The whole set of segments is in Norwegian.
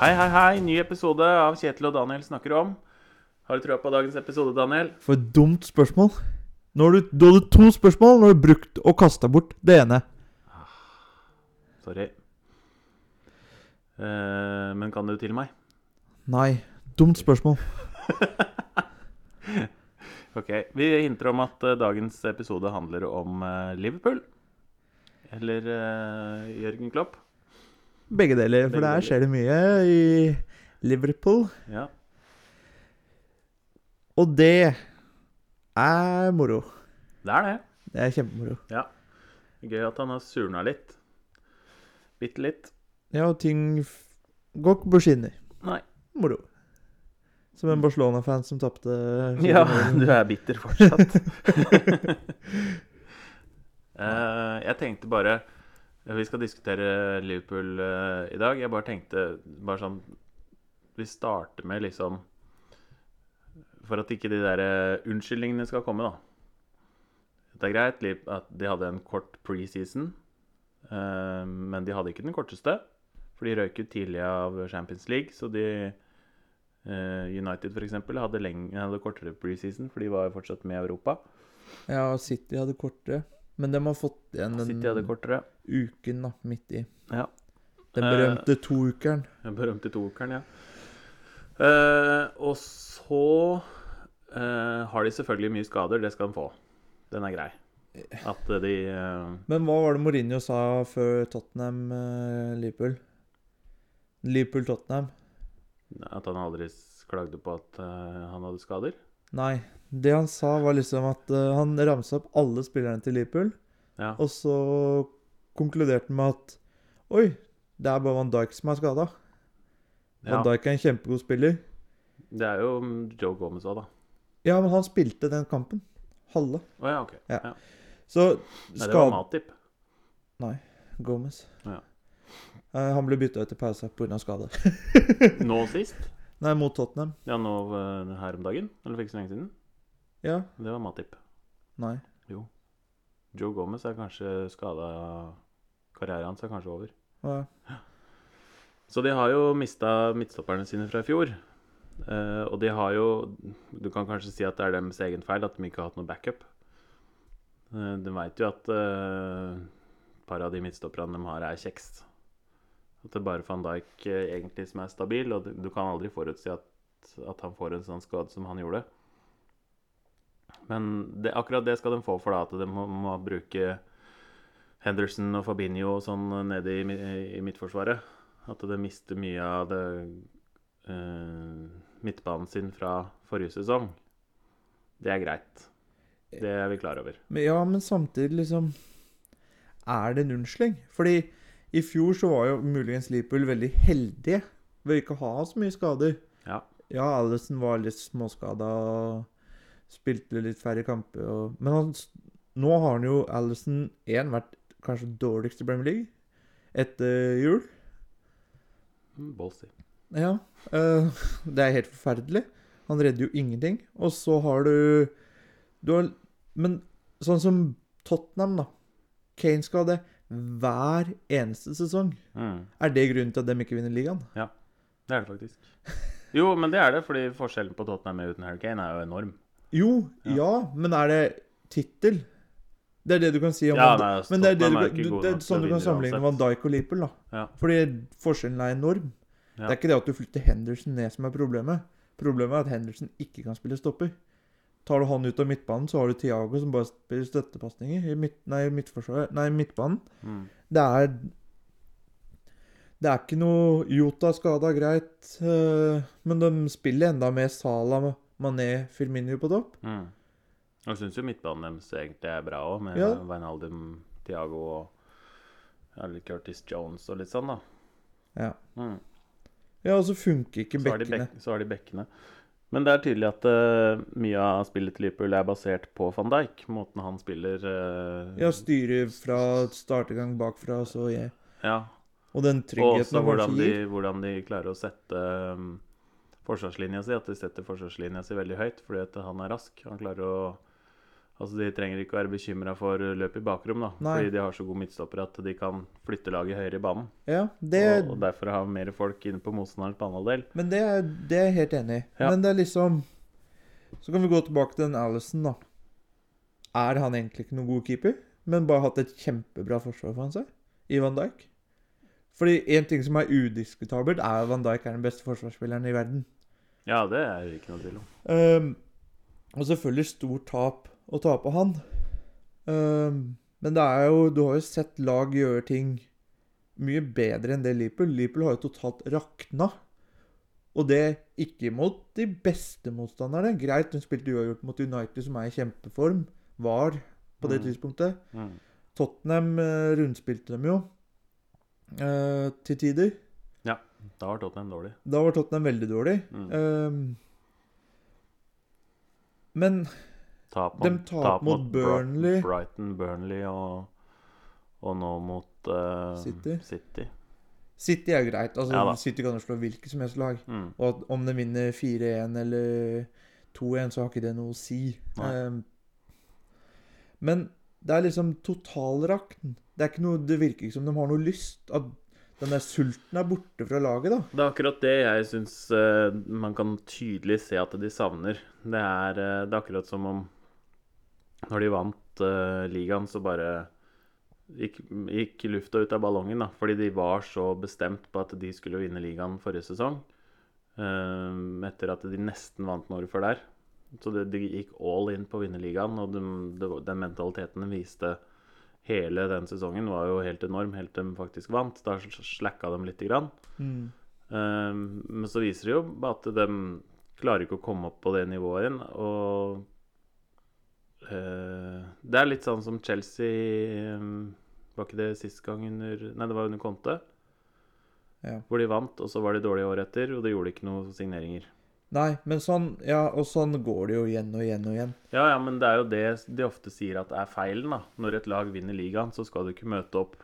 Hei, hei, hei. Ny episode av Kjetil og Daniel snakker om. Har du trua på dagens episode, Daniel? For et dumt spørsmål. Nå har du, du hadde to spørsmål, nå har du brukt og kasta bort det ene. Sorry. Eh, men kan du til meg? Nei. Dumt spørsmål. Ok. Vi hinter om at eh, dagens episode handler om eh, Liverpool. Eller eh, Jørgen Klopp. Begge deler, for Begge der skjer det mye i Liverpool. Ja. Og det er moro. Det er det. Det er kjempemoro. Gøy at han har surna litt. Bitte litt. Ja, og ting går ikke på skinner. Nei. Moro. Som en Barcelona-fan som tapte Ja, du er bitter fortsatt. uh, jeg tenkte bare Vi skal diskutere Liverpool eh, i dag. Jeg bare tenkte bare sånn Vi starter med liksom For at ikke de der eh, unnskyldningene skal komme, da. Det er greit at de hadde en kort preseason, eh, men de hadde ikke den korteste. For de røyk ut tidlig av Champions League, så de eh, United f.eks. Hadde, hadde kortere preseason, for de var jo fortsatt med i Europa. Ja, City hadde kortere. Men de har fått igjen den uken da, midt i. Ja. Den Eh, berømte toukeren. Den berømte toukeren, ja. Eh, og så eh, har de selvfølgelig mye skader. Det skal de få. Den er grei. At eh, de eh, Men hva var det Mourinho sa før Tottenham-Liverpool? Liverpool-Tottenham? At han aldri klagde på at eh, han hadde skader. Nei. Det han sa, var liksom at uh, han ramsa opp alle spillerne til Liverpool, Ja. og så konkluderte han med at Oi, det er bare Van Dijk som er skada. ja. Van Dijk er en kjempegod spiller. Det er jo mm, Joe Gomez òg, da. Ja, men han spilte den kampen. Halve. Oh, ja, OK. Ja. Ja. Så Nei, det var Matip. Nei. Gomez. Ja. Uh, han ble bytta ut til pause pga. skade. Nå sist. Nei, mot Tottenham. Ja, nå eh, her om dagen. Eller for ikke så lenge siden. Ja. Det var Matip. Nei. Jo. Joe Gomez er kanskje skada Karrieren hans er kanskje over. Ja. Så de har jo mista midtstopperne sine fra i fjor. Eh, og de har jo Du kan kanskje si at det er deres egen feil at de ikke har hatt noe backup. Uh, de veit jo at eh, par av de midtstopperne de har, er kjeks. At det er bare van Dijk eh, egentlig som er stabil, og du, kan aldri forutsi at, at han får en sånn skade som han gjorde. Men det, akkurat det skal de få for da, at de må, må bruke Henderson og Fabinho og sånn nede i, i midtforsvaret. At de mister mye av det eh, midtbanen sin fra forrige sesong. Det er greit. Det er vi klar over. Men ja, men samtidig liksom Er det en unnskyldning? Fordi i fjor så var jo muligens Liverpool veldig heldige ved ikke å ha så mye skader. Ja. Ja, Allison var litt småskada og spilte litt færre kamper. Og, men han, nå har han jo Allison 1 vært kanskje dårligst i Premier League etter jul. Mm, Ballsy. Ja. Uh, det er helt forferdelig. Han redder jo ingenting. Og så har du Du har Men sånn som Tottenham, da. Kane skal ha det hver eneste sesong. Mm. Er det grunnen til at de ikke vinner ligaen? Ja, Det er det faktisk. Jo, men det er det, fordi forskjellen på Tottenham med uten Harry Kane er jo enorm. Jo, Ja. ja, men er det tittel? Det er det du kan si om Ja, nei, altså, Men det er, det du, du, det er sånn du kan sammenligne Van. Dijk og Liverpool, da. Ja. Fordi forskjellen er enorm. Det er ikke det at du flytter Henderson ned som er problemet. Problemet er at Henderson ikke kan spille stopper. Tar du han ut av midtbanen, så har du Thiago som bare spiller støttepasninger i midt, nei, Nei, midtbanen. Mm. Det er Det er ikke noe Jota skada, greit. uh, Men de spiller enda mer Salah, Mané, Firmino på topp. Mm. Jeg syns jo midtbanen deres egentlig er bra òg, med Ja. Wijnaldum, Thiago og Curtis Jones og litt sånn, da. Ja. Mm. Ja, og så funker ikke Så har, de bekkene. bek så har de bekkene. Men det er tydelig at uh, mye av spillet til Liverpool er basert på van Dijk. Måten han spiller uh, Ja, styre fra startegang bakfra, så jeg ja. Og den tryggheten han hvordan de, hvordan de klarer å sette um, forsvarslinja si. At de setter forsvarslinja si veldig høyt fordi at han er rask. Han klarer å Altså De trenger ikke være bekymra for løp i bakrom, da. Nei. Fordi de har så god midtstopper at de kan flytte laget høyere i banen. Ja, det, Og, og derfor ha mer folk inne på motstanderens banehalvdel. men det, er- det er jeg helt enig i. Ja. Men det er liksom Så kan vi gå tilbake til den Alison, da. Er han egentlig ikke noen god keeper, men bare hatt et kjempebra forsvar for han seg? I Van Dijk? Fordi én ting som er udiskutabelt, er at Van Dijk er den beste forsvarsspilleren i verden. Ja, det er det ikke noe tvil om. Um, og selvfølgelig stort tap å ta på han. Um, men det er jo Du har jo sett lag gjøre ting mye bedre enn det Liverpool. Liverpool har jo totalt rakna. Og det ikke mot de beste motstanderne. Greit, hun spilte uavgjort mot United, som er i kjempeform. Var på det Mm. tidspunktet. Mm. Tottenham eh, rundspilte dem jo eh, til tider. Ja. Da var Tottenham dårlig. Da var Tottenham veldig dårlig. Mm. Um, men Tap De tap mot mot Burnley. Brighton, Burnley og, og nå mot uh, City. City. City er greit. Altså, Ja. City kan jo slå hvilket som helst lag. Mm. Og at om de vinner 4-1 eller 2-1, så har ikke det noe å si. Ehm, men det er liksom totalrakten. Det er noe, det virker ikke som de har noe lyst. At den der sulten er borte fra laget, da. Det er akkurat det jeg syns man kan tydelig se at de savner. Det er, uh, det er akkurat som om når de vant uh, ligaen, så bare gikk, gikk lufta ut av ballongen. da, Fordi de var så bestemt på at de skulle vinne ligaen forrige sesong. eh, etter at de nesten vant den året før der. Så det, de gikk all in på å vinne ligaen, og de, de, den mentaliteten de viste hele den sesongen, var jo helt enorm, helt til de faktisk vant. Da slacka de lite grann. Mm. Um, men så viser det jo at de klarer ikke å komme opp på det nivået igjen. Og det er litt sånn som Chelsea um, Var ikke det sist gang under Nei, det var under Conte. Ja. Hvor de vant, og så var de dårlige året etter, og de gjorde ikke noen signeringer. Nei, men sånn Ja, og sånn går det jo igjen og igjen og igjen. Ja, ja, men det er jo det de ofte sier at er feilen, da. Når et lag vinner ligaen, så skal du ikke møte opp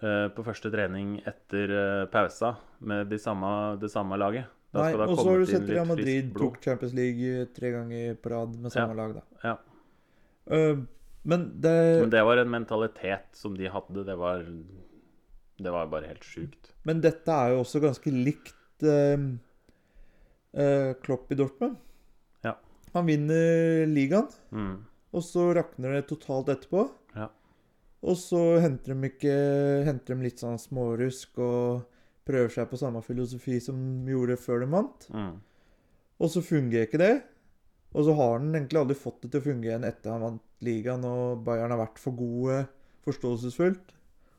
uh, på første trening etter uh, pausa med de samme, det samme laget. Da Nei, det og så har du sett Real Madrid tok Champions League eh, tre ganger på rad med samme lag, da. Ja. Eh, men det Men det var en mentalitet som de hadde. Det var, det var bare helt sjukt. Men dette er jo også ganske likt eh, eh, Klopp i Dortmund. Ja. Han vinner ligaen, Mm. og så rakner det totalt etterpå. Ja. Og så henter de ikke Henter de litt sånn smårusk og prøver seg på samme filosofi som de gjorde før de vant. Mm. Og så fungerer ikke det. Og så har han egentlig aldri fått det til å fungere igjen etter han vant ligaen og Bayern har vært for gode, forståelsesfullt.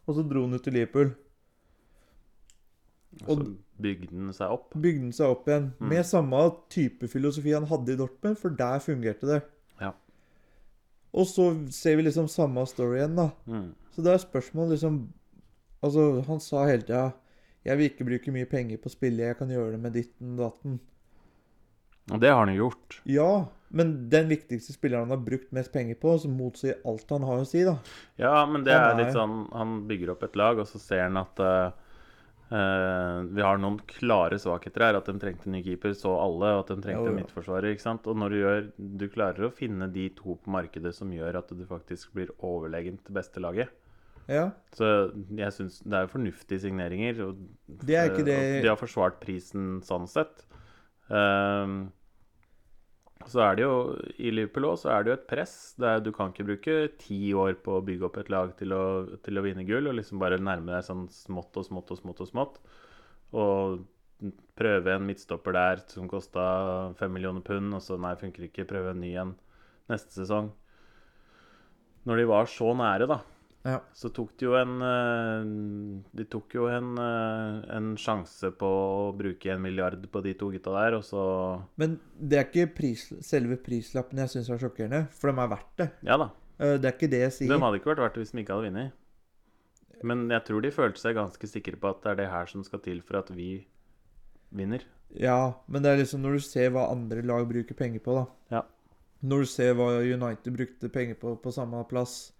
Og så dro han ut til Liverpool. Og så bygde den seg opp. bygde han seg opp igjen Mm. med samme type filosofi han hadde i Dortmund, for der fungerte det. Ja. Og så ser vi liksom samme story igjen, da. Mm. Så det er spørsmål liksom Altså, han sa hele tida 'Jeg vil ikke bruke mye penger på spillet, jeg kan gjøre det med ditten og datten'. Og det har han jo gjort. Ja, men den viktigste spilleren han har brukt mest penger på, som motsier alt han har å si, da. Ja, men det Han er litt sånn Han bygger opp et lag, og så ser han at uh, Uh, vi har noen klare svakheter her. At de trengte ny keeper, så alle. Og at de trengte Jo, jo. midtforsvarer. ikke sant? Og når du gjør Du klarer å finne de to på markedet som gjør at du faktisk blir overlegent beste laget. Ja. Så jeg syns det er fornuftige signeringer. Og, Det er ikke eh, det- De har forsvart prisen sånn sett. Ehm, så er det jo I Liverpool også, så er det jo et press. der er, du kan ikke bruke ti år på å bygge opp et lag til å, til å vinne gull, og liksom bare nærme deg sånn smått og smått og smått og smått. Og prøve en midtstopper der som kosta fem millioner pund, og så nei, funker ikke. Prøve en ny en neste sesong. Når de var så nære, da, ja. så tok de jo en eh, De tok jo en, eh, en sjanse på å bruke en milliard på de to gutta der, og så Men det er ikke pris, selve prislappen jeg syns er sjokkerende, for de er verdt det. Ja da. Eh, Det er ikke det jeg sier. De hadde ikke vært verdt det hvis de ikke hadde vunnet. Men jeg tror de følte seg ganske sikre på at det er det her som skal til for at vi vinner. Ja, men det er liksom når du ser hva andre lag bruker penger på, da. Ja. Når du ser hva United brukte penger på på samme plass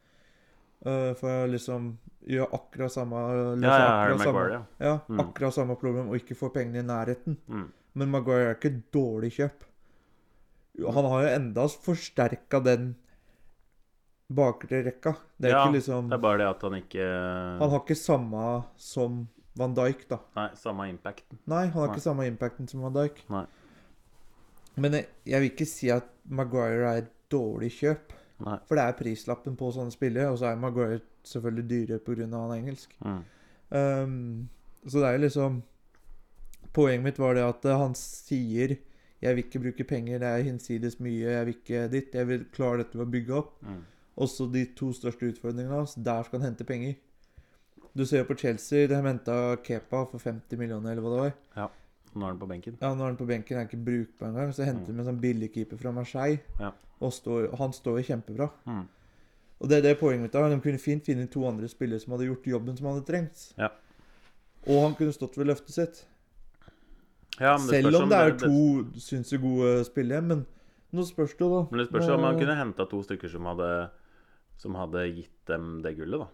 eh, For liksom gjøre akkurat samme Ja, ja, akkurat samme- Maguire, ja. Ja, Mm. akkurat samme problem og ikke få pengene i nærheten. Mm. Men Maguire er ikke dårlig kjøp. Han har jo enda forsterka den bakre rekka. Det er Ja, ikke liksom Det er bare det at han ikke Han har ikke samme som Van Dijk, da. Nei, samme impacten. Nei, han har Nei. ikke samme impacten som Van Dijk. Nei. Men jeg, jeg vil ikke si at Maguire er et dårlig kjøp. Nei. For det er prislappen på sånne spillere, og så er Maguire selvfølgelig dyrere pga. han er engelsk. Mm. Um, så det er jo liksom Poenget mitt var det at eh, han sier 'Jeg vil ikke bruke penger, det er hinsides mye, jeg vil ikke ditt'. Jeg vil klare dette ved å bygge opp. Mm. Også de to største utfordringene hans, der skal han hente penger. Du ser jo på Chelsea, de henta Kepa for 50 millioner, eller hva det var. Nå er han på benken. Ja, Nå er han på benken, er ikke brukbar engang. Så henter de en sånn billigkeeper fra Marseille, Ja. og står, han står jo kjempebra. Mm. Og det er det poenget mitt. da. De kunne fint finne to andre spillere som hadde gjort jobben som hadde trengt. Ja. Og han kunne stått ved løftet sitt. Ja, men det Selv om det er det- to sinnssykt gode spillere. Men nå spørs det jo, da. Men det spørs jo om han kunne henta to stykker som hadde, som hadde gitt dem det gullet, da.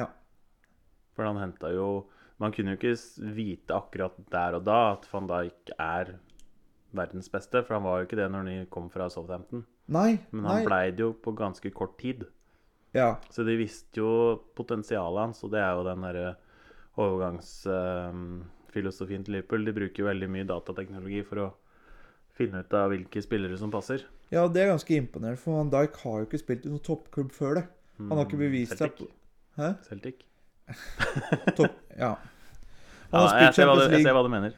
Ja. For han henta jo Man kunne jo ikke vite akkurat der og da at van Dijk er verdens beste, for han var jo ikke det når han kom fra Southampton. Nei. Men han nei. blei det jo på ganske kort tid. Ja. Så de visste jo potensialet hans, og det er jo den derre overgangsfilosofien til Liverpool. De bruker jo veldig mye datateknologi for å finne ut av hvilke spillere som passer. ja, det er ganske imponerende, for Van Dijk har jo ikke spilt i noen toppklubb før det. Han har ikke bevist seg Celtic. Hæ? Celtic. Topp, ja. Ja, jeg, ser du, jeg ser hva du mener.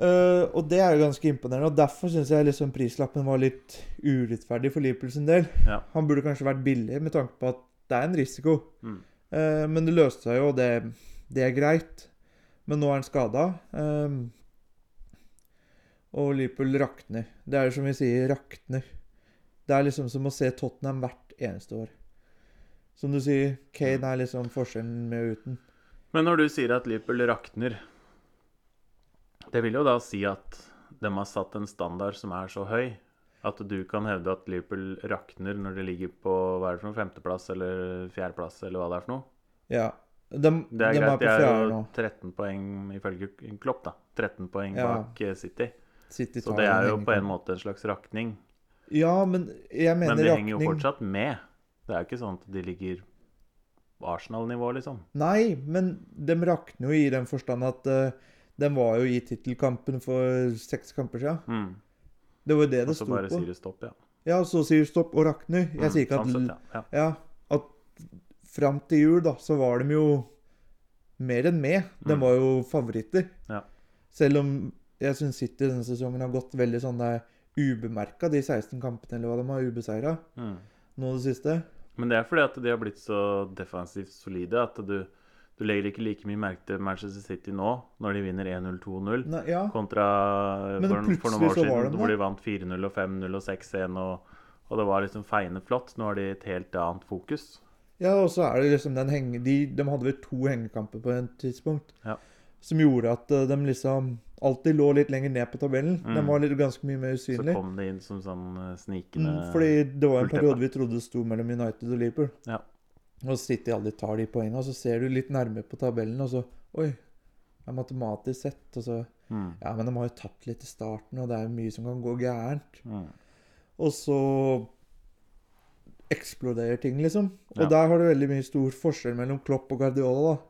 Uh, og det er jo ganske imponerende. Og derfor syns jeg liksom prislappen var litt urettferdig for Liverpool sin del. Ja. Han burde kanskje vært billig, med tanke på at det er en risiko. Mm. Uh, men det løste seg jo, og det, det er greit. Men nå er han skada. og Liverpool rakner. Det er jo som vi sier, rakner. Det er liksom som å se Tottenham hvert eneste år. Som du sier, Kane er liksom forskjellen med og uten. Men når du sier at Liverpool rakner Det vil jo da si at de har satt en standard som er så høy at du kan hevde at Liverpool rakner når de ligger på hva er det for noe, femteplass eller fjerdeplass eller hva det er for noe. Ja. De, Det er de greit. på De er jo nå. 13 poeng ifølge Klopp, da. 13 poeng Ja. bak eh, City. City Så det er jo på en måte en slags rakning. Ja, men jeg mener rakning Men de henger jo fortsatt med. Det er jo ikke sånn at de ligger Arsenal-nivå, liksom. Nei, men de rakner jo i den forstand at uh, de var jo i tittelkampen for seks kamper siden. Mm. Det var jo det det sto på. Og så bare sier du stopp, ja. Ja, så sier stopp og rakner. Jeg Mm, sier ikke at sånn sett, ja. ja. Ja, at fram til jul, da, så var de jo mer enn med. De Mm. var jo favoritter. Ja. Selv om jeg syns City denne sesongen har gått veldig sånn der ubemerka, de 16 kampene eller hva de har ubeseira Mm. nå det siste. Men det er fordi at de har blitt så defensivt solide at du, du legger ikke like mye merke til Manchester City nå, når de vinner 1-0, 2-0, ja. kontra for, for noen år siden de hvor de vant 4-0 og 5-0 og 6-1, og, og det var liksom feiende flott. Nå har de et helt annet fokus. ja, og så er det liksom den henge... De, de hadde vel to hengekamper på et tidspunkt. Ja. Som gjorde at eh, de liksom alltid lå litt lenger ned på tabellen. De Den var litt, ganske mye mer usynlig. Så kom det inn som sånn eh, snikende Mm, fordi det var en periode vi trodde det sto mellom United og Liverpool. Ja. Og City aldri tar de poengene, så ser du litt nærmere på tabellen, og så Oi, det er matematisk sett, og så mm, Ja, men de har jo tapt litt i starten, og det er jo mye som kan gå gærent. mm. Og så eksploderer ting, liksom. Og Ja. der har det veldig mye stor forskjell mellom Klopp og Guardiola, da.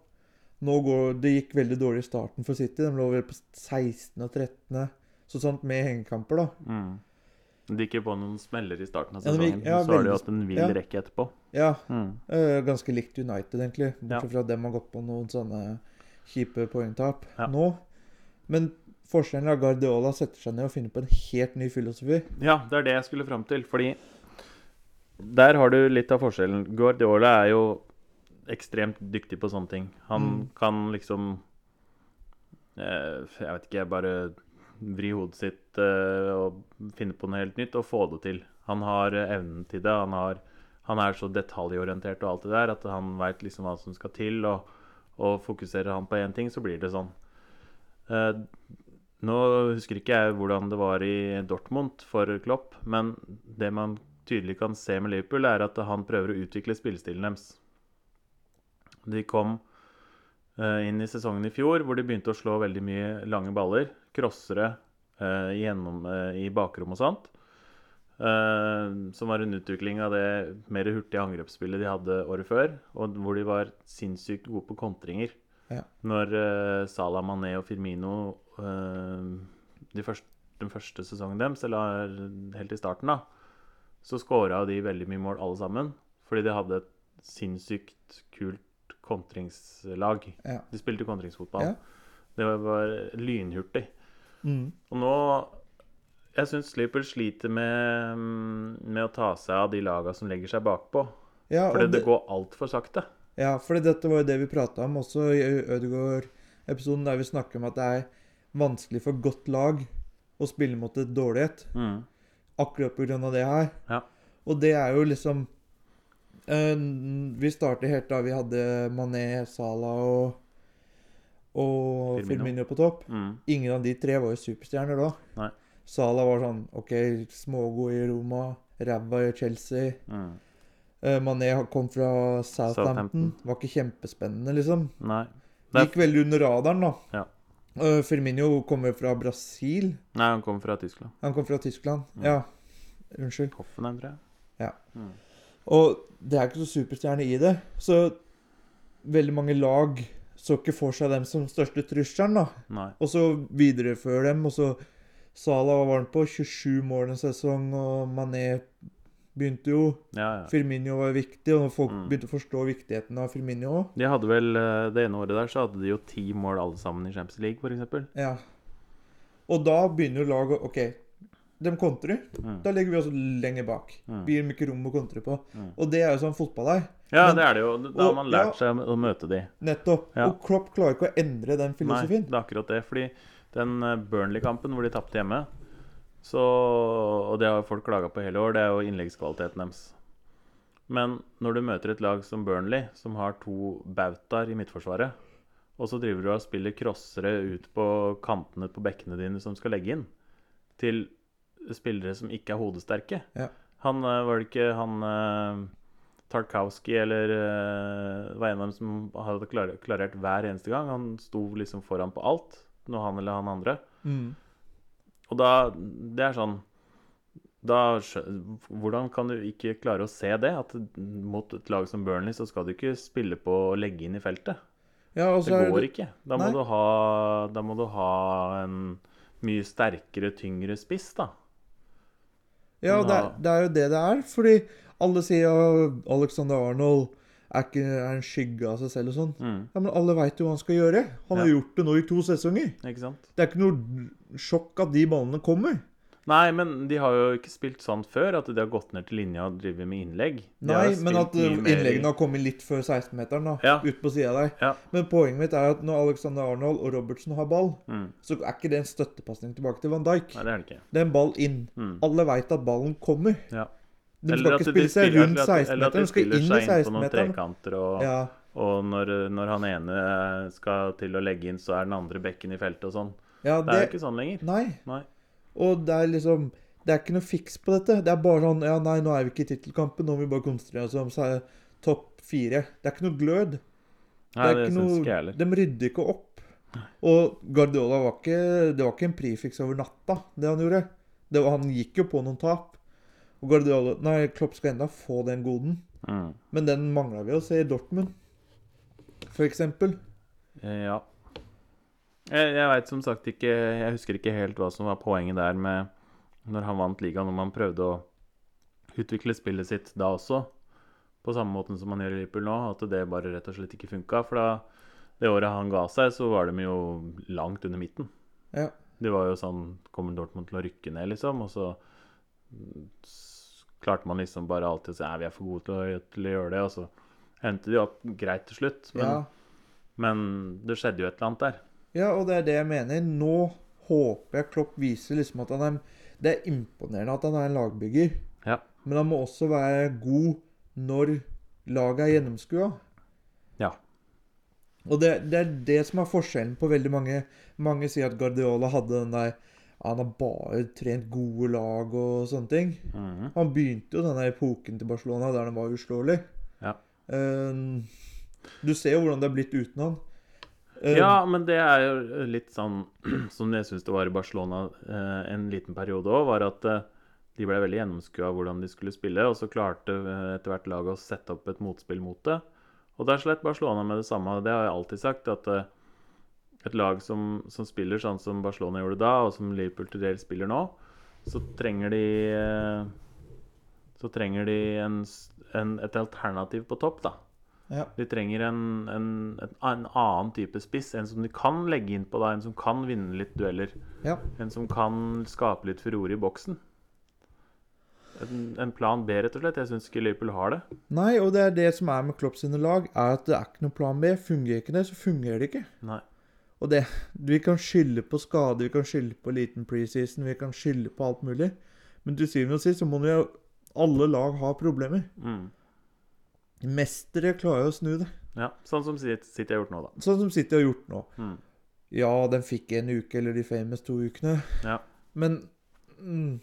Nå går, Det gikk veldig dårlig i starten for City. De lå vel på 16. og 13. Så sånt med hengekamper, da. Mm. De gikk jo på noen smeller i starten av sesongen. Ja, ja, så har de hatt en vill ja. rekke etterpå. Ja, Mm. Uh, ganske likt United, egentlig. Bortsett fra at dem har gått på noen sånne kjipe poengtap nå. Men forskjellen er at Guardiola setter seg ned og finner på en helt ny filosofi. Ja, det er det jeg skulle fram til. Fordi der har du litt av forskjellen. Guardiola er jo ekstremt dyktig på sånne ting. Han Mm. kan liksom eh, Jeg vet ikke, bare vri hodet sitt eh, og finne på noe helt nytt og få det til. Han har eh, evnen til det. Han, har, han er så detaljorientert og alt det der at han veit liksom hva som skal til. Og, og fokuserer han på én ting, så blir det sånn. Eh, nå husker ikke jeg hvordan det var i Dortmund for Klopp, men det man tydelig kan se med Liverpool, er at han prøver å utvikle spillestilen deres. De kom eh, inn i sesongen i fjor hvor de begynte å slå veldig mye lange baller. Crossere eh, gjennom, eh, i bakrom og sånt. som var en utvikling av det mer hurtige angrepsspillet de hadde året før, og hvor de var sinnssykt gode på kontringer. Ja. Når Salah Mané og Firmino de første, den første sesongen deres, eller helt i starten, da, så scora de veldig mye mål alle sammen. Fordi de hadde et sinnssykt kult kontringslag. Ja. De spilte kontringsfotball. Ja. Det var, var lynhurtig. Mm. Og nå Jeg syns Liverpool sliter med, med å ta seg av de laga som legger seg bakpå. Ja, Fordi det det- går altfor sakte. Ja, for dette var jo det vi prata om også i Ødegaard-episoden, der vi snakker om at det er vanskelig for godt lag å spille mot et dårlig et. Mm. Akkurat av det her. Ja. Og det er jo liksom Vi startet helt da vi hadde Mané, Salah og og Firmino. Firmino på topp. Mm. Ingen av de tre var jo superstjerner da. Nei. Salah var sånn OK, smågod i Roma, ræva i Chelsea. Mm. Eh, Mané kom fra Southampton. Southampton. Var ikke kjempespennende, liksom. Nei. Det Gikk veldig under radaren, da. Ja. Uh, Firmino kommer fra Brasil. Nei, han kom fra Tyskland. Han kom fra Tyskland. Mm. Ja. Unnskyld. Hoffenheim, tror jeg. Ja. Mm. Og det er ikke så superstjerne i det. Så veldig mange lag så ikke for seg dem som største trusselen, da. Nei. Og så viderefører dem, og så Salah var varm på 27 mål en sesong, og Mané begynte jo Ja, ja. Firmino var viktig, og folk Mm. begynte å forstå viktigheten av Firmino òg. De hadde vel eh, Det ene året der så hadde de jo ti mål alle sammen i Champions League, f.eks. Ja. Og da begynner jo laget OK, de kontrer. Mm. Da legger vi oss lenger bak. Mm. Vi gir dem ikke rom å kontre på. Mm. Og det er jo sånn fotball er. Ja, Men- det er det jo. Da har man lært ja. seg å møte de. Nettopp. Ja. Og Klopp klarer ikke å endre den filosofien. Nei, det er akkurat det. Fordi den eh, Burnley-kampen hvor de tapte hjemme så, Og det har folk klaga på hele år, det er jo innleggskvaliteten deres. Men når du møter et lag som Burnley, som har to bautaer i midtforsvaret, og så driver du og spiller crossere ut på kantene på bekkene dine som skal legge inn, til spillere som ikke er hodesterke Ja. Han eh, var det ikke han eh, Tarkowski eller eh, var en av dem som hadde klar, klarert hver eneste gang. Han sto liksom foran på alt, noe han eller han andre. Mm. Og da Det er sånn da, Hvordan kan du ikke klare å se det? At mot et lag som Burnley så skal du ikke spille på å legge inn i feltet. Ja, Det går ikke. Da må, du ha, da må du ha en mye sterkere, tyngre spiss, da. Ja, det, er, det er jo det det er. Fordi alle sier at Alexander Arnold er, ikke, er en skygge av seg selv og sånn. Mm, Ja, Men alle veit jo hva han skal gjøre. Han har gjort det nå i to sesonger. ikke sant? Det er ikke noe sjokk at de ballene kommer. Nei, men de har jo ikke spilt sånn før, at de har gått ned til linja og driver med innlegg. De Nei, men at i- innleggene har kommet litt før 16-meteren, da. Ja. Ut på sida der. Ja. Men poenget mitt er at når Alexander Arnold og Robertson har ball, Mm. så er ikke det en støttepasning tilbake til Van Dijk. Nei, det er det ikke. Det er en ball inn. Mm. Alle veit at ballen kommer. Ja. De skal ikke spille seg spiller- rundt eller at- eller at 16-meteren, de skal inn i seg inn på noen 16-meteren. trekanter, og, Ja. og når, når han ene skal til å legge inn, så er den andre bekken i feltet og sånn. ja, Det er jo ikke sånn lenger. Nei. Nei. Og det er liksom Det er ikke noe fiks på dette. Det er bare sånn Ja, nei, nå er vi ikke i tittelkampen. Nå må vi bare konsentrere oss om topp fire. Det er ikke noe glød. Nei, det, det syns ikke jeg heller. De rydder ikke opp. Og Guardiola var ikke Det var ikke en prefiks over natta, det han gjorde. Det var, han gikk jo på noen tap. Og Guardiola Nei, Klopp skal enda få den goden. Mm. Men den mangla vi å se i Dortmund, for eksempel. Ja. Jeg, jeg veit som sagt ikke Jeg husker ikke helt hva som var poenget der med når han vant ligaen, om han prøvde å utvikle spillet sitt da også. På samme måten som han gjør i Liverpool nå, at det bare rett og slett ikke funka. For da det året han ga seg, så var de jo langt under midten. Ja. Det var jo sånn Kommer Dortmund til å rykke ned, liksom? Og så klarte man liksom bare alltid å si at vi er for gode til å, til å gjøre det. Og så endte de opp greit til slutt. Men, Ja. men det skjedde jo et eller annet der. Ja, og det er det jeg mener. Nå håper jeg Klopp viser liksom at han er Det er imponerende at han er en lagbygger, Ja. men han må også være god når laget er gjennomskua. Ja. Og det, det er det som er forskjellen på veldig mange. Mange sier at Guardiola hadde den der Han har bare trent gode lag og sånne ting. Mm. Han begynte jo denne epoken til Barcelona der han var uslåelig. Ja. Eh, du ser jo hvordan det er blitt uten han. Eh, Ja, men det er jo litt sånn som jeg syns det var i Barcelona eh, en liten periode òg, var at eh, de ble veldig gjennomskua hvordan de skulle spille, og så klarte etter hvert laget å sette opp et motspill mot det. Og der slet Barcelona med det samme. Det har jeg alltid sagt, at et lag som, som spiller sånn som Barcelona gjorde da, og som Liverpool til dels spiller nå, så trenger de Så trenger de en, en, et alternativ på topp, da. Ja. De trenger en, en, en, en annen type spiss. En som de kan legge inn på, deg, en som kan vinne litt dueller. ja. En som kan skape litt furore i boksen. En, en plan B, rett og slett. Jeg syns ikke Liverpool har det. Nei, og det er det som er med Klopp sine lag, er at det er ikke noen plan B. Fungerer ikke det, så fungerer det ikke. Nei. Og det, vi kan skylde på skade, vi kan skylde på liten preseason, vi kan skylde på alt mulig. Men til syvende og sist så må jo alle lag ha problemer. Mm. Mestere klarer jo å snu det. Ja, Sånn som City har gjort nå, da. Sånn som City har gjort nå. Mm. Ja, den fikk en uke, eller de famous to ukene. Ja. Men mm,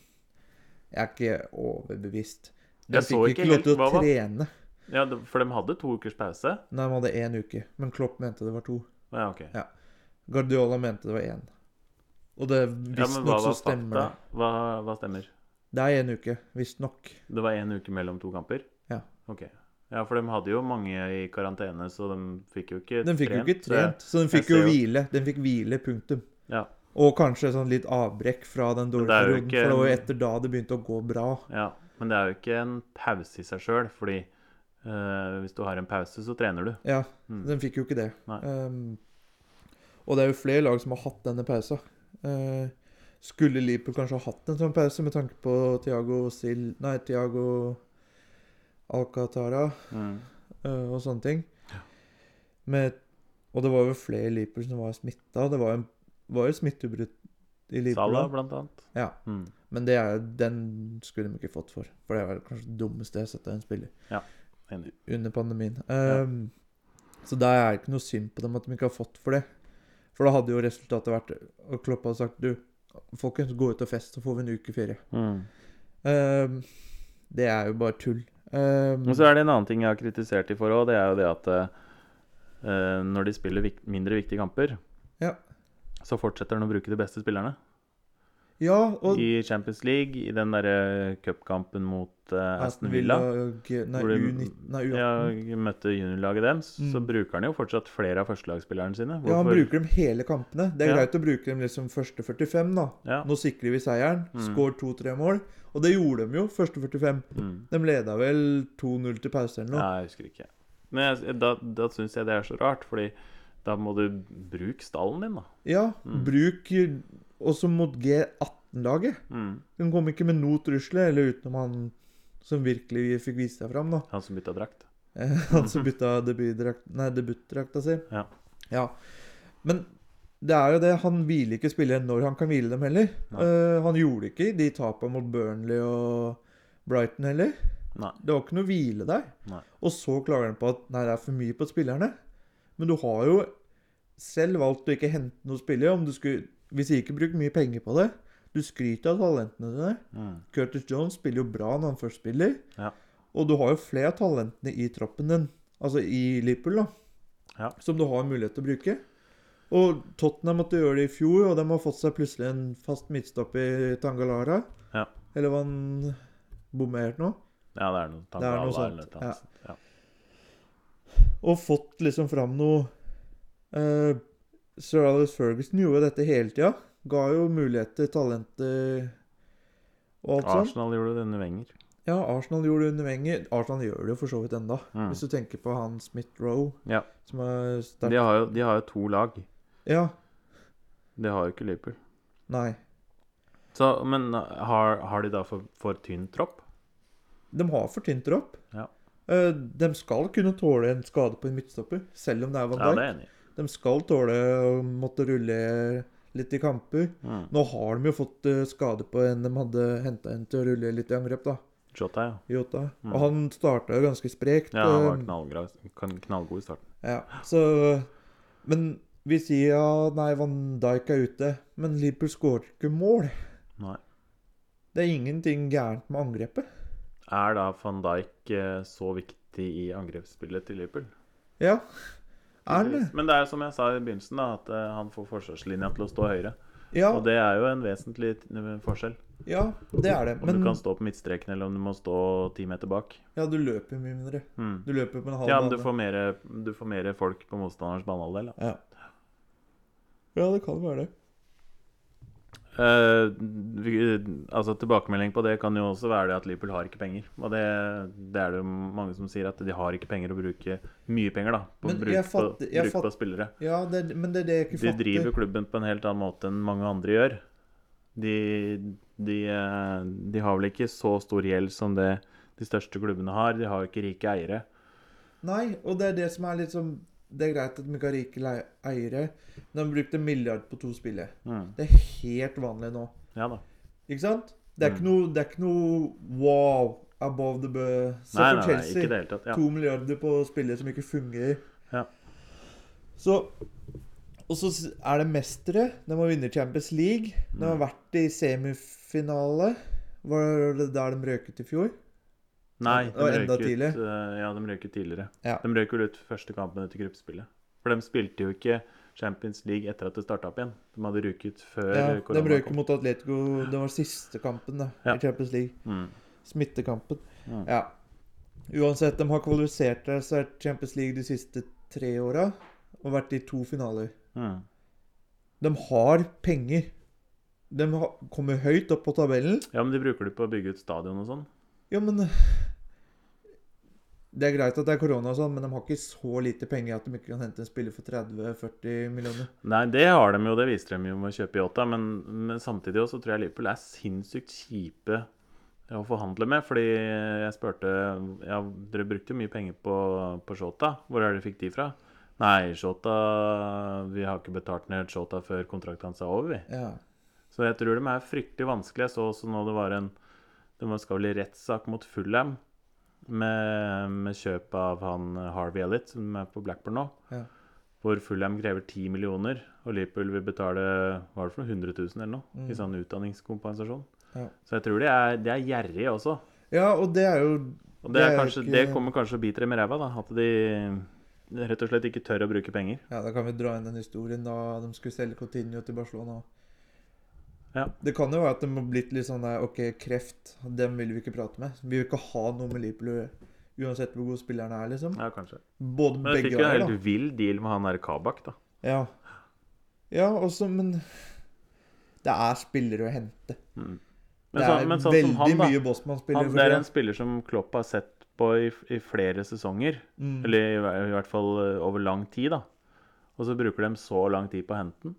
jeg er ikke overbevist. De Jeg fikk ikke ikke lov til å trene. Ja, For de hadde to ukers pause? Nei, de hadde én uke. Men Klopp mente det var to. Ja, ok. Ja. Guardiola mente det var én. Og det Ja, men hva så stemmer det. Hva, hva stemmer? Det er én uke, visstnok. Det var én uke mellom to kamper? Ja. Ok. Ja, for de hadde jo mange i karantene, så de fikk jo ikke de fikk jo ikke trent, så de fikk jo hvile. De fikk hvile, punktum. Ja. Og kanskje sånn litt avbrekk fra den dårlige er perioden, ikke for det var jo etter da det begynte å gå bra. ja. Men det er jo ikke en pause i seg sjøl, fordi eh, hvis du har en pause, så trener du. Ja, Mm. de fikk jo ikke det. Um, og det er jo flere lag som har hatt denne pausa. Uh, skulle Liverpool kanskje ha hatt en sånn pause med tanke på Tiago Sil... Nei, Tiago Alcatara Mm. uh, og sånne ting. Med, og det var jo flere i Liverpool som var smitta. Det var jo, var jo smitteutbrudd i Liverpool. Salah, blant annet. Ja. Mm. Men det er, den skulle de ikke fått for. For det er kanskje det dummeste jeg har sett av en spiller Ja. under pandemien. Um, Så der er det ikke noe synd på dem at de ikke har fått for det. For da hadde jo resultatet vært Og Klopp hadde sagt du, folkens, gå ut og fest, så får vi en uke ferie. Mm. Um, det er jo bare tull. Um, og så er det en annen ting jeg har kritisert de for òg, det er jo det at uh, når de spiller vik mindre viktige kamper, Ja. så fortsetter de å bruke de beste spillerne. Ja, og I Champions League, i den derre cupkampen mot uh, Aston Villa. Og, Nei, hvor de- U19 Nei, U18. Ja, møtte juniorlaget deres, så Mm. bruker han jo fortsatt flere av førstelagsspillerne sine. Ja, han bruker dem hele kampene. Det er Ja. greit å bruke dem liksom første 45, da. Ja. Nå sikrer vi seieren. Mm. Skår to-tre mål. Og det gjorde de jo, første 45. Mm. De leda vel 2-0 til pause eller noe. Nei, jeg husker ikke. Men jeg, da, da syns jeg det er så rart, fordi da må du bruke stallen din, da. Ja, Mm. bruk også mot G18-laget. Mm. Den kom ikke med noe trusler, eller utenom han som virkelig fikk vise seg fram, da. Han som bytta drakt. Eh, Han som bytta debutdrakta si. Ja. ja. Men det er jo det, han hviler ikke spillere når han kan hvile dem heller. Eh, han gjorde ikke de tapene mot Burnley og Brighton heller. Nei. Det var ikke noe hvile der. Nei. Og så klager han på at nei, det er for mye på spillerne. Men du har jo selv valgt å ikke hente noen spillere. Om du skulle, hvis ikke bruker mye penger på det. Du skryter av talentene dine. Mm. Curtis Jones spiller jo bra når han først spiller. Ja. Og du har jo flere av talentene i troppen din, altså i Liverpool, da, Ja. som du har mulighet til å bruke. Og Tottenham måtte gjøre det i fjor, og de har fått seg plutselig en fast midtstopp i Tangalara. Ja. Eller var han bommert nå? Ja, det er noe Det er noe sånt, eller. Ja. Og fått liksom fram noe eh, Sir Alice Ferguson gjorde dette hele tida. Ga jo muligheter, talenter og alt sånt. Arsenal gjorde det under Wenger. Ja, Arsenal gjorde det under Wenger. Arsenal gjør det jo for så vidt enda. Mm. Hvis du tenker på han Smith Roe, Ja. som er sterk De har, jo, de har jo to lag. Ja. Det har jo ikke Liverpool. Nei. Så, men har, har de da for, for tynn tropp? De har for tynt tropp. Ja. Eh, de skal kunne tåle en skade på en midtstopper, selv om det er Van Ja, det er enig. De skal tåle å måtte rulle litt i kamper. Mm. Nå har de jo fått eh, skade på en de hadde henta inn til å rulle litt i angrep, da. Jota, ja. Jota. Mm. Og han starta jo ganske sprekt. Ja, han var eh, knallgod i starten. Ja, så Men vi sier ja, nei, Van Dijk er ute. Men Liverpool skårer ikke mål. Nei. Det er ingenting gærent med angrepet. Er da van Dijk eh, så viktig i angrepsspillet til Liverpool? Ja, er det? Men det er som jeg sa i begynnelsen, da, at eh, han får forsvarslinja til å stå høyere. Ja, Og det er jo en vesentlig forskjell. Ja, det er det. Om Men du kan stå på midtstreken, eller om du må stå ti meter bak. ja, du løper mye mindre. Mm. Du løper på en halv Ja, men du får mer, du får mer folk på motstanderens banehalvdel. Ja. ja, det kan være det. Vi, altså Tilbakemelding på det kan jo også være det at Liverpool har ikke penger. Og det, det er det jo mange som sier, at de har ikke penger å bruke mye penger da på, Men bruk, fatter- på, bruk på spillere. Ja, det, men det er det jeg ikke De fatter. driver klubben på en helt annen måte enn mange andre gjør. De, de, eh, de har vel ikke så stor gjeld som det de største klubbene har. De har jo ikke rike eiere. Nei, og det er det som er litt sånn Det er greit at de ikke har rike eiere, men de har brukt en milliard på to spillere. Mm. Det er helt vanlig nå. Ja da. Ikke sant? Det er Mm. ikke noe, det er ikke noe wow above the bø. Se Nei, for nei, nei, ikke det hele tatt. Ja. To milliarder på spillere som ikke fungerer. Ja. Så Og så er det mestere. De har vunnet Champions League. De har Mm. vært i semifinale. Var det der de røket i fjor? Nei, de røyk ut, tidlig. eh, ja, de røyk ut tidligere. Ja. De røyk vel ut første kampen etter gruppespillet. For de spilte jo ikke Champions League etter at det starta opp igjen. De hadde røyket før Ja, de korona kom. mot Atletico. Det var siste kampen da, Ja. i Champions League. Mm. Smittekampen. Mm. Ja. Uansett, de har kvalifisert seg til Champions League de siste tre åra og vært i to finaler. Mm. De har penger. De har, kommer høyt opp på tabellen. Ja, men de bruker det på å bygge ut stadion og sånn. Ja, men Det er greit at det er korona og sånn, men de har ikke så lite penger at de ikke kan hente en spiller for 30-40 millioner. Nei, det har de jo, det viser de jo med å kjøpe Yota, men, men samtidig også tror jeg Liverpool er sinnssykt kjipe å forhandle med. Fordi jeg spurte Ja, dere brukte jo mye penger på, på Shota. Hvor er det dere fikk de fra? Nei, Shota Vi har ikke betalt ned Shota før kontrakten hans er over, vi. Ja. Så jeg tror de er fryktelig vanskelige. Jeg så også nå det var en Det skal vel i rettssak mot Fulham med, med kjøp av han Harvey Elliot, som er på Blackburn nå. Ja. Hvor Fulham krever 10 millioner, og Liverpool vil betale hva er det for noe, 100 000 eller noe Mm. i sånn utdanningskompensasjon. Ja. Så jeg tror de er, de er gjerrige også. ja, og det er jo Og det, Det kanskje, ikke- det kommer kanskje og biter dem i ræva, da. At de rett og slett ikke tør å bruke penger. Ja, da kan vi dra inn den historien da de skulle selge Coutinho til Barcelona. Ja. Det kan jo være at de har blitt litt sånn der OK, kreft, dem vil vi ikke prate med. Vi vil ikke ha noe med Liverpool å gjøre. Uansett hvor god spilleren er, liksom. Ja, kanskje. Både Men jeg fikk jo en helt vill deal med han der Kabak, da. Ja. Ja, også, men Det er spillere å hente. Mm. Men, det er men sånn veldig han, mye Bossmann-spillere. Han, det er en spiller som Klopp har sett på i, i flere sesonger. mm. Eller i, i hvert fall eh, over lang tid, da. Og så bruker de så lang tid på å hente den.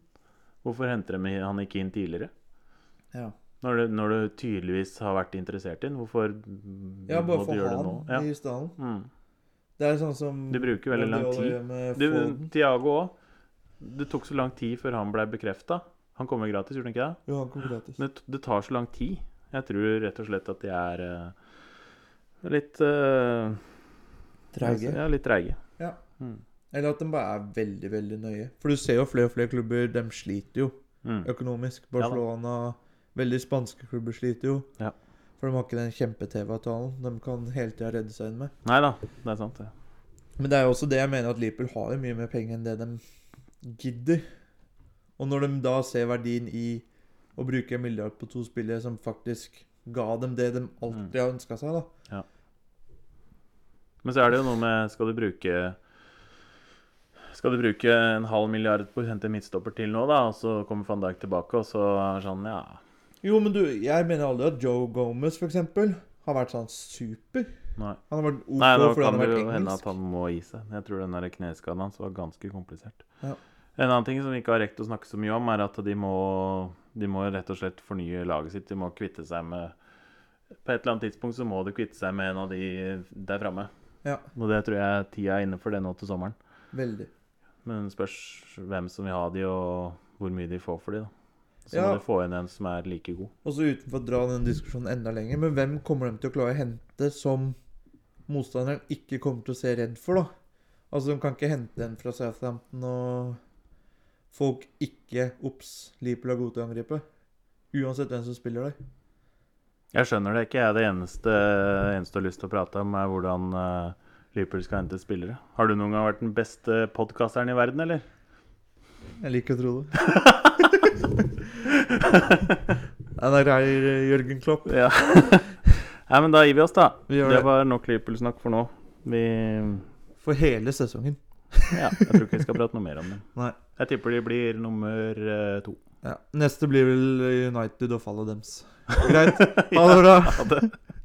Hvorfor henter de han ikke inn tidligere? Ja. Når du, når du tydeligvis har vært interessert i den, hvorfor ja, bare må du få gjøre det han nå? Ja. i stallen. Mm. Det er sånn som Du bruker veldig lang tid. Du, Tiago òg. Det tok så lang tid før han ble bekrefta. Han kommer gratis, gjorde han ikke det? Jo, han kom gratis. Men Det tar så lang tid. Jeg tror rett og slett at de er uh, litt uh, Treige. Ja, litt treige. Ja. Mm. Eller at de bare er veldig, veldig nøye. For du ser jo flere og flere klubber, de sliter jo Mm. økonomisk. Barcelona Barcelona, veldig spanske klubber sliter jo. Ja. For de har ikke den kjempe-TV-avtalen de kan hele tida redde seg inn med. Nei da, det er sant, det. Men det er jo også det jeg mener at Liverpool har jo mye mer penger enn det de gidder. Og når de da ser verdien i å bruke en milliard på to spillere som faktisk ga dem det de alltid har ønska seg, da. Ja. Men så er det jo noe med Skal du bruke Skal du bruke en halv milliard på å hente midtstopper til nå, da, og så kommer van Dijk tilbake, og så er det sånn, ja Jo, men du, jeg mener aldri at Joe Gomez, for eksempel, har vært sånn super. Nei. Han har vært OK Nei, nå fordi kan han det har jo hende engelsk. at han må gi seg. Jeg tror den der kneskaden hans var ganske komplisert. Ja. En annen ting som vi ikke har rekt å snakke så mye om, er at de må, de må rett og slett fornye laget sitt. De må kvitte seg med På et eller annet tidspunkt så må de kvitte seg med en av de der framme. Ja, Og det tror jeg tida er inne for det nå til sommeren. veldig. Men spørs hvem som vil ha de, og hvor mye de får for de, da. Så Ja. må de få inn en som er like god. Og så utenfor å dra den diskusjonen enda lenger, men hvem kommer de til å klare å hente som motstanderen ikke kommer til å se redd for, da? Altså, de kan ikke hente en fra Southampton og folk ikke Ops, Liverpool er gode til å angripe. Uansett hvem som spiller der. Jeg skjønner det ikke. jeg. Det eneste, eneste du har lyst til å prate om, er hvordan uh, Liverpool skal hente spillere. Har du noen gang vært den beste podkasteren i verden, eller? Jeg liker å tro det. Er grei, Jørgen Klopp. Ja. Nei, men da gir vi oss, da. Vi Det det var nok Liverpool-snakk for nå. Vi for hele sesongen. Ja, jeg tror ikke vi skal prate noe mer om det. Nei. Jeg tipper de blir nummer eh, to. Ja. Neste blir vel United og fallet dems. Greit. Ha det bra.